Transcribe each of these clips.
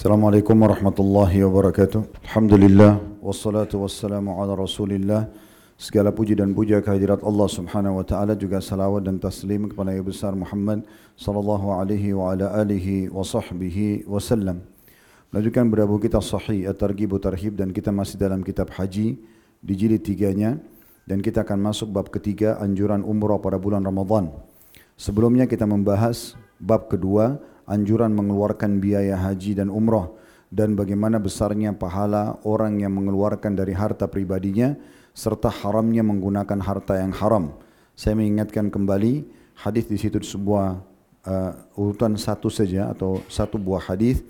Assalamualaikum warahmatullahi wabarakatuh. Alhamdulillah wassalatu wassalamu ala Rasulillah. Segala puji dan puja kehadirat Allah Subhanahu wa taala juga salawat dan taslim kepada Nabi besar Muhammad sallallahu alaihi wa ala alihi wa sahbihi wasallam. Melanjutkan berdabu kita sahih at-targhib tarhib dan kita masih dalam kitab haji di jilid tiganya dan kita akan masuk bab ketiga anjuran umrah pada bulan Ramadan. Sebelumnya kita membahas bab kedua anjuran mengeluarkan biaya haji dan umrah dan bagaimana besarnya pahala orang yang mengeluarkan dari harta pribadinya serta haramnya menggunakan harta yang haram. Saya mengingatkan kembali hadis di situ sebuah uh, urutan satu saja atau satu buah hadis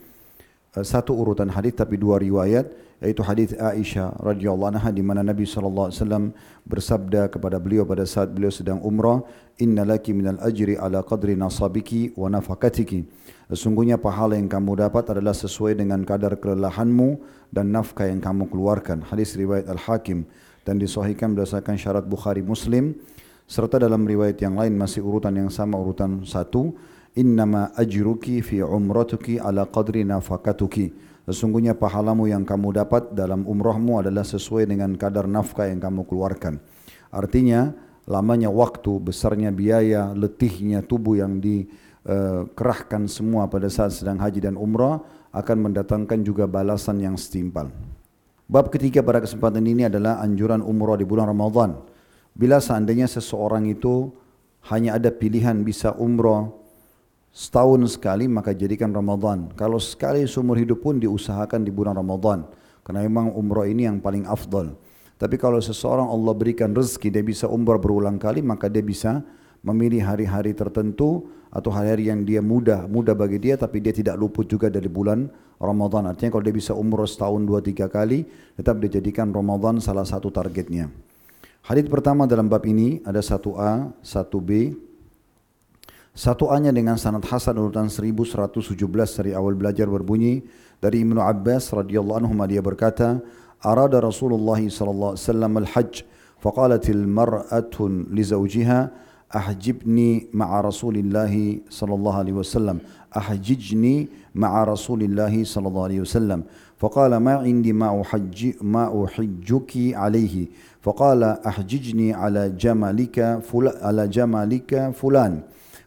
satu urutan hadis tapi dua riwayat yaitu hadis Aisyah radhiyallahu anha di mana Nabi sallallahu alaihi wasallam bersabda kepada beliau pada saat beliau sedang umrah innalaki minal ajri ala qadri nasabiki wa nafaqatiki sesungguhnya pahala yang kamu dapat adalah sesuai dengan kadar kelelahanmu dan nafkah yang kamu keluarkan. Hadis riwayat Al-Hakim dan disahihkan berdasarkan syarat Bukhari Muslim serta dalam riwayat yang lain masih urutan yang sama urutan satu innama ajruki fi umratuki ala qadri nafaqatuki Sesungguhnya pahalamu yang kamu dapat dalam umrahmu adalah sesuai dengan kadar nafkah yang kamu keluarkan. Artinya, lamanya waktu, besarnya biaya, letihnya tubuh yang dikerahkan semua pada saat sedang haji dan umrah akan mendatangkan juga balasan yang setimpal. Bab ketiga pada kesempatan ini adalah anjuran umrah di bulan Ramadan. Bila seandainya seseorang itu hanya ada pilihan bisa umrah setahun sekali maka jadikan Ramadan. Kalau sekali seumur hidup pun diusahakan di bulan Ramadan. Karena memang umrah ini yang paling afdal. Tapi kalau seseorang Allah berikan rezeki dia bisa umrah berulang kali maka dia bisa memilih hari-hari tertentu atau hari-hari yang dia mudah mudah bagi dia tapi dia tidak luput juga dari bulan Ramadan. Artinya kalau dia bisa umrah setahun dua tiga kali tetap dijadikan Ramadan salah satu targetnya. Hadis pertama dalam bab ini ada 1A, 1B. 1A-nya dengan sanad hasan urutan 1117 dari awal belajar berbunyi dari Ibnu Abbas radhiyallahu anhu dia berkata, "Arada Rasulullah sallallahu alaihi wasallam al-hajj, faqalat al-mar'atun li zawjiha, ahjibni ma'a Rasulillah sallallahu alaihi wasallam." عليه وسلم أحججني مع رسول الله صلى الله عليه وسلم فقال ما عندي ما أحج ما أحجك عليه فقال أحججني على جمالك فل على جمالك فلان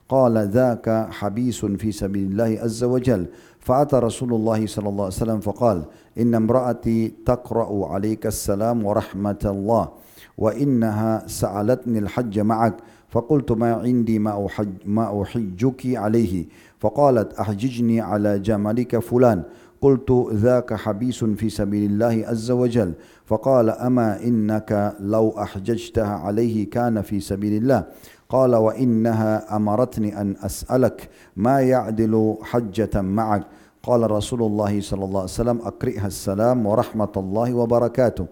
قال ذاك حبيس في سبيل الله عز وجل فأتى رسول الله صلى الله عليه وسلم فقال إن امرأتي تقرأ عليك السلام ورحمة الله وإنها سألتني الحج معك فقلت ما عندي ما أحج ما أحجك عليه؟ فقالت أحججني على جملك فلان. قلت ذاك حبيس في سبيل الله عز وجل. فقال أما إنك لو أحججتها عليه كان في سبيل الله. قال وإنها أمرتني أن أسألك ما يعدل حجة معك؟ قال رسول الله صلى الله عليه وسلم أقرئها السلام ورحمة الله وبركاته.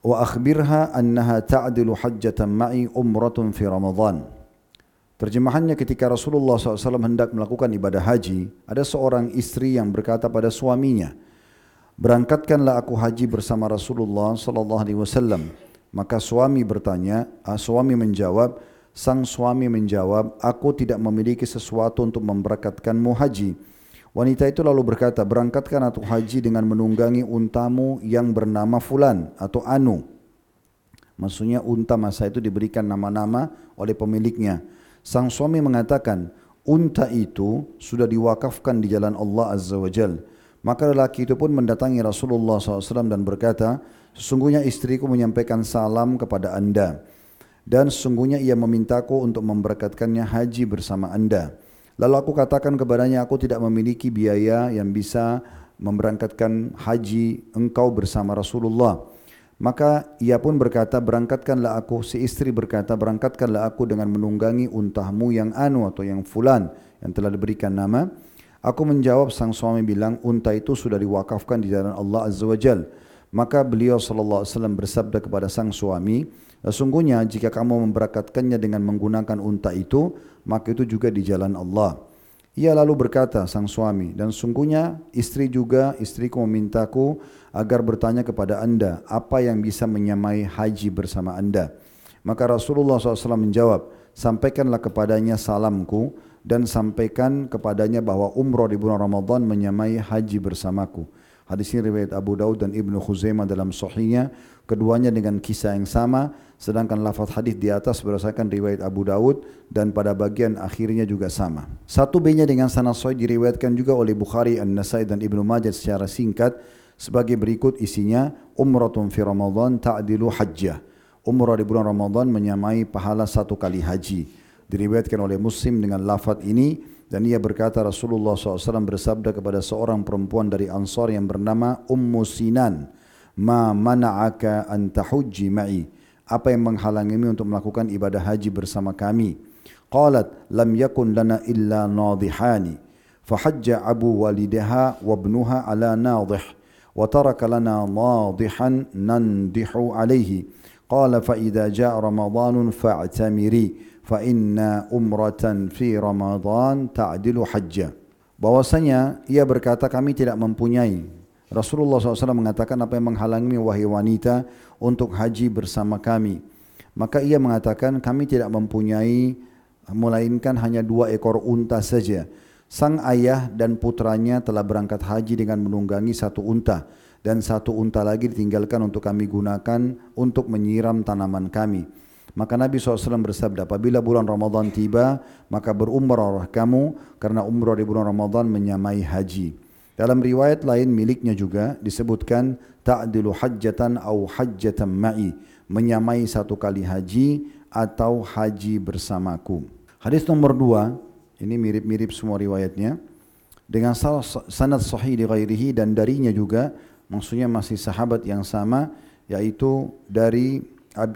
wa akhbirha annaha ta'dilu hajjatan ma'i umratun fi ramadhan Terjemahannya ketika Rasulullah SAW hendak melakukan ibadah haji, ada seorang istri yang berkata pada suaminya, Berangkatkanlah aku haji bersama Rasulullah SAW. Maka suami bertanya, ah, suami menjawab, sang suami menjawab, aku tidak memiliki sesuatu untuk memberangkatkanmu haji. Wanita itu lalu berkata, berangkatkan atau haji dengan menunggangi untamu yang bernama Fulan atau Anu. Maksudnya unta masa itu diberikan nama-nama oleh pemiliknya. Sang suami mengatakan, unta itu sudah diwakafkan di jalan Allah Azza wa Jal. Maka lelaki itu pun mendatangi Rasulullah SAW dan berkata, sesungguhnya istriku menyampaikan salam kepada anda dan sesungguhnya ia memintaku untuk memberkatkannya haji bersama anda. Lalu aku katakan kepadanya, aku tidak memiliki biaya yang bisa memberangkatkan haji engkau bersama Rasulullah. Maka ia pun berkata, berangkatkanlah aku, si istri berkata, berangkatkanlah aku dengan menunggangi untahmu yang anu atau yang fulan yang telah diberikan nama. Aku menjawab sang suami bilang, unta itu sudah diwakafkan di jalan Allah Azza wa Jal. Maka beliau wasallam bersabda kepada sang suami, Sesungguhnya jika kamu memberakatkannya dengan menggunakan unta itu, maka itu juga di jalan Allah. Ia lalu berkata sang suami, dan sungguhnya istri juga istriku memintaku agar bertanya kepada anda apa yang bisa menyamai haji bersama anda. Maka Rasulullah SAW menjawab, sampaikanlah kepadanya salamku dan sampaikan kepadanya bahawa umrah di bulan Ramadan menyamai haji bersamaku. Hadis ini riwayat Abu Daud dan Ibnu Khuzaimah dalam sahihnya, keduanya dengan kisah yang sama, sedangkan lafaz hadis di atas berdasarkan riwayat Abu Daud dan pada bagian akhirnya juga sama. Satu B-nya dengan sanad sahih diriwayatkan juga oleh Bukhari, An-Nasai dan Ibnu Majah secara singkat sebagai berikut isinya umratun fi Ramadan ta'dilu hajjah. Umrah di bulan Ramadan menyamai pahala satu kali haji. Diriwayatkan oleh Muslim dengan lafaz ini dan ia berkata Rasulullah SAW bersabda kepada seorang perempuan dari Ansar yang bernama Ummu Sinan. Ma mana'aka an tahujji ma'i. Apa yang menghalangimu untuk melakukan ibadah haji bersama kami? Qalat lam yakun lana illa nadihani. Fahajja abu walidaha wa ibnuha ala nadih. Lana nadihan nandihu alaihi. Qala fa idza jaa Ramadan fa'tamiri fa inna umratan fi Ramadan ta'dilu hajja. Bahwasanya ia berkata kami tidak mempunyai. Rasulullah SAW mengatakan apa yang menghalangi wahai wanita untuk haji bersama kami. Maka ia mengatakan kami tidak mempunyai melainkan hanya dua ekor unta saja. Sang ayah dan putranya telah berangkat haji dengan menunggangi satu unta dan satu unta lagi ditinggalkan untuk kami gunakan untuk menyiram tanaman kami. Maka Nabi SAW bersabda, apabila bulan Ramadan tiba, maka berumrah kamu karena umrah di bulan Ramadan menyamai haji. Dalam riwayat lain miliknya juga disebutkan ta'dilu hajjatan au hajjatan ma'i, menyamai satu kali haji atau haji bersamaku. Hadis nomor dua, ini mirip-mirip semua riwayatnya. Dengan sanad sahih di ghairihi dan darinya juga, maksudnya masih sahabat yang sama, yaitu dari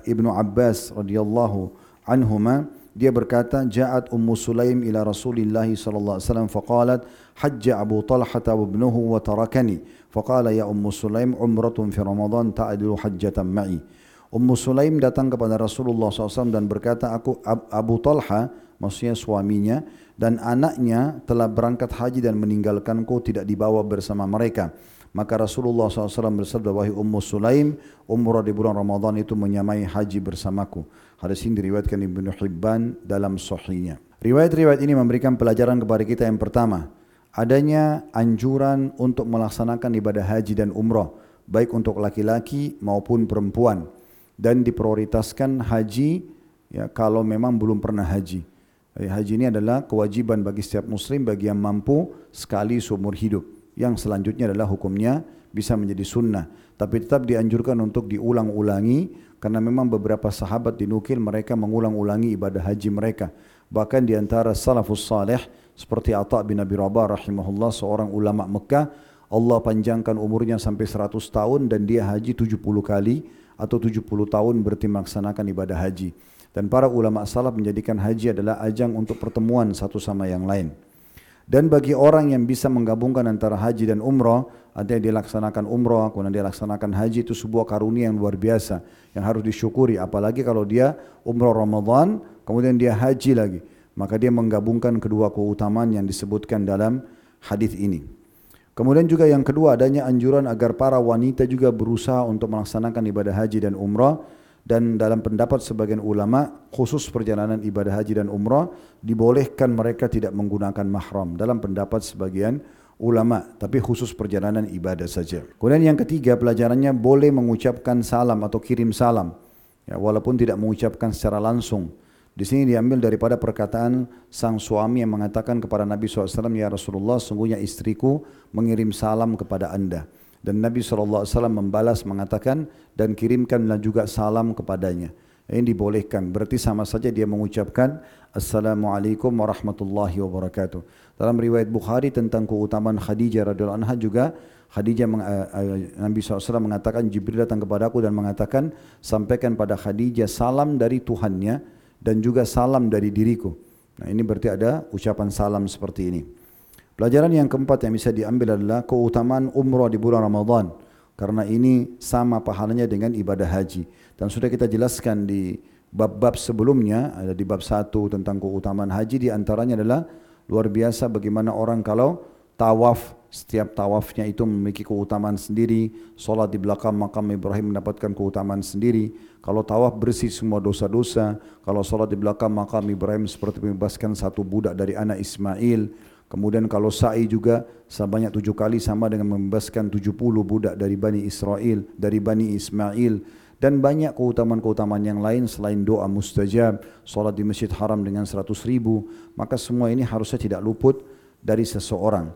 Ibnu Abbas radhiyallahu anhuma dia berkata ja'at ummu sulaim ila rasulillah sallallahu alaihi wasallam faqalat hajja abu talha wa ibnuhu wa tarakani. Faqala ya ummu sulaim umratun fi ramadan ta'dilu hajjatan ma'i. Ummu sulaim datang kepada rasulullah SAW dan berkata aku abu talha maksudnya suaminya dan anaknya telah berangkat haji dan meninggalkanku tidak dibawa bersama mereka Maka Rasulullah SAW bersabda, Wahai Ummu Sulaim, umrah di bulan Ramadan itu menyamai haji bersamaku. Hadis ini diriwayatkan Ibnu Hibban dalam sahihnya. Riwayat-riwayat ini memberikan pelajaran kepada kita yang pertama, adanya anjuran untuk melaksanakan ibadah haji dan umrah, baik untuk laki-laki maupun perempuan, dan diprioritaskan haji ya kalau memang belum pernah haji. Haji ini adalah kewajiban bagi setiap muslim bagi yang mampu sekali seumur hidup yang selanjutnya adalah hukumnya bisa menjadi sunnah. Tapi tetap dianjurkan untuk diulang-ulangi karena memang beberapa sahabat dinukil mereka mengulang-ulangi ibadah haji mereka. Bahkan di antara salafus salih seperti Atta bin Abi Rabah rahimahullah seorang ulama Mekah Allah panjangkan umurnya sampai 100 tahun dan dia haji 70 kali atau 70 tahun berarti melaksanakan ibadah haji. Dan para ulama salaf menjadikan haji adalah ajang untuk pertemuan satu sama yang lain. Dan bagi orang yang bisa menggabungkan antara haji dan umrah, artinya dilaksanakan umrah, kemudian dia laksanakan haji itu sebuah karunia yang luar biasa yang harus disyukuri. Apalagi kalau dia umrah Ramadan, kemudian dia haji lagi. Maka dia menggabungkan kedua keutamaan yang disebutkan dalam hadis ini. Kemudian juga yang kedua adanya anjuran agar para wanita juga berusaha untuk melaksanakan ibadah haji dan umrah dan dalam pendapat sebagian ulama khusus perjalanan ibadah haji dan umrah dibolehkan mereka tidak menggunakan mahram dalam pendapat sebagian ulama tapi khusus perjalanan ibadah saja. Kemudian yang ketiga pelajarannya boleh mengucapkan salam atau kirim salam ya, walaupun tidak mengucapkan secara langsung. Di sini diambil daripada perkataan sang suami yang mengatakan kepada Nabi SAW, Ya Rasulullah, sungguhnya istriku mengirim salam kepada anda. Dan Nabi SAW membalas mengatakan dan kirimkanlah juga salam kepadanya. Ini dibolehkan. Berarti sama saja dia mengucapkan Assalamualaikum warahmatullahi wabarakatuh. Dalam riwayat Bukhari tentang keutamaan Khadijah radhiyallahu anha juga Khadijah uh, uh, Nabi SAW mengatakan Jibril datang kepada aku dan mengatakan sampaikan pada Khadijah salam dari Tuhannya dan juga salam dari diriku. Nah ini berarti ada ucapan salam seperti ini. Pelajaran yang keempat yang bisa diambil adalah keutamaan umrah di bulan Ramadan. Karena ini sama pahalanya dengan ibadah haji. Dan sudah kita jelaskan di bab-bab sebelumnya, ada di bab satu tentang keutamaan haji, di antaranya adalah luar biasa bagaimana orang kalau tawaf setiap tawafnya itu memiliki keutamaan sendiri solat di belakang makam Ibrahim mendapatkan keutamaan sendiri kalau tawaf bersih semua dosa-dosa kalau solat di belakang makam Ibrahim seperti membebaskan satu budak dari anak Ismail kemudian kalau sa'i juga sebanyak tujuh kali sama dengan membebaskan tujuh puluh budak dari Bani Israel dari Bani Ismail dan banyak keutamaan-keutamaan yang lain selain doa mustajab, solat di masjid haram dengan seratus ribu, maka semua ini harusnya tidak luput dari seseorang.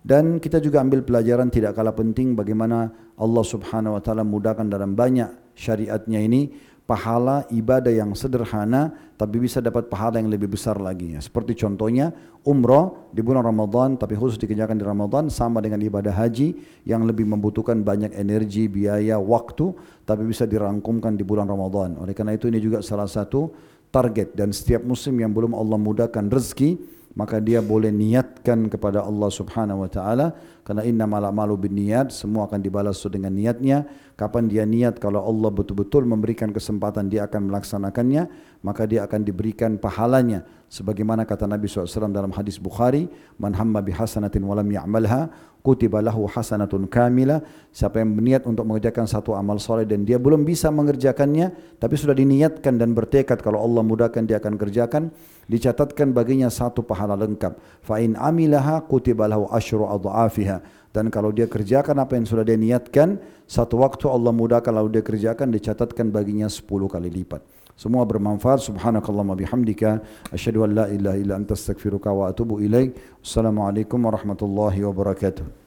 Dan kita juga ambil pelajaran tidak kalah penting bagaimana Allah subhanahu wa ta'ala mudahkan dalam banyak syariatnya ini pahala ibadah yang sederhana tapi bisa dapat pahala yang lebih besar lagi. Seperti contohnya umrah di bulan Ramadan tapi khusus dikerjakan di Ramadan sama dengan ibadah haji yang lebih membutuhkan banyak energi, biaya, waktu tapi bisa dirangkumkan di bulan Ramadan. Oleh karena itu ini juga salah satu target dan setiap muslim yang belum Allah mudahkan rezeki maka dia boleh niatkan kepada Allah Subhanahu wa taala. Karena innamal a'malu binniyat semua akan dibalas dengan niatnya. Kapan dia niat kalau Allah betul-betul memberikan kesempatan dia akan melaksanakannya maka dia akan diberikan pahalanya. Sebagaimana kata Nabi SAW dalam hadis Bukhari man hamma bihasanatin walam ya'malha kutiba lahu hasanatun kamila. Siapa yang berniat untuk mengerjakan satu amal soleh dan dia belum bisa mengerjakannya tapi sudah diniatkan dan bertekad kalau Allah mudahkan dia akan kerjakan dicatatkan baginya satu pahala lengkap. Fa in amilaha kutiba lahu asyru adhafiha dan kalau dia kerjakan apa yang sudah dia niatkan satu waktu Allah mudahkan lalu dia kerjakan dicatatkan baginya 10 kali lipat. Semua bermanfaat. Subhanakallahumma bihamdika. Asyhadu an la ilaha illa anta astaghfiruka wa atubu ilaik. Assalamualaikum warahmatullahi wabarakatuh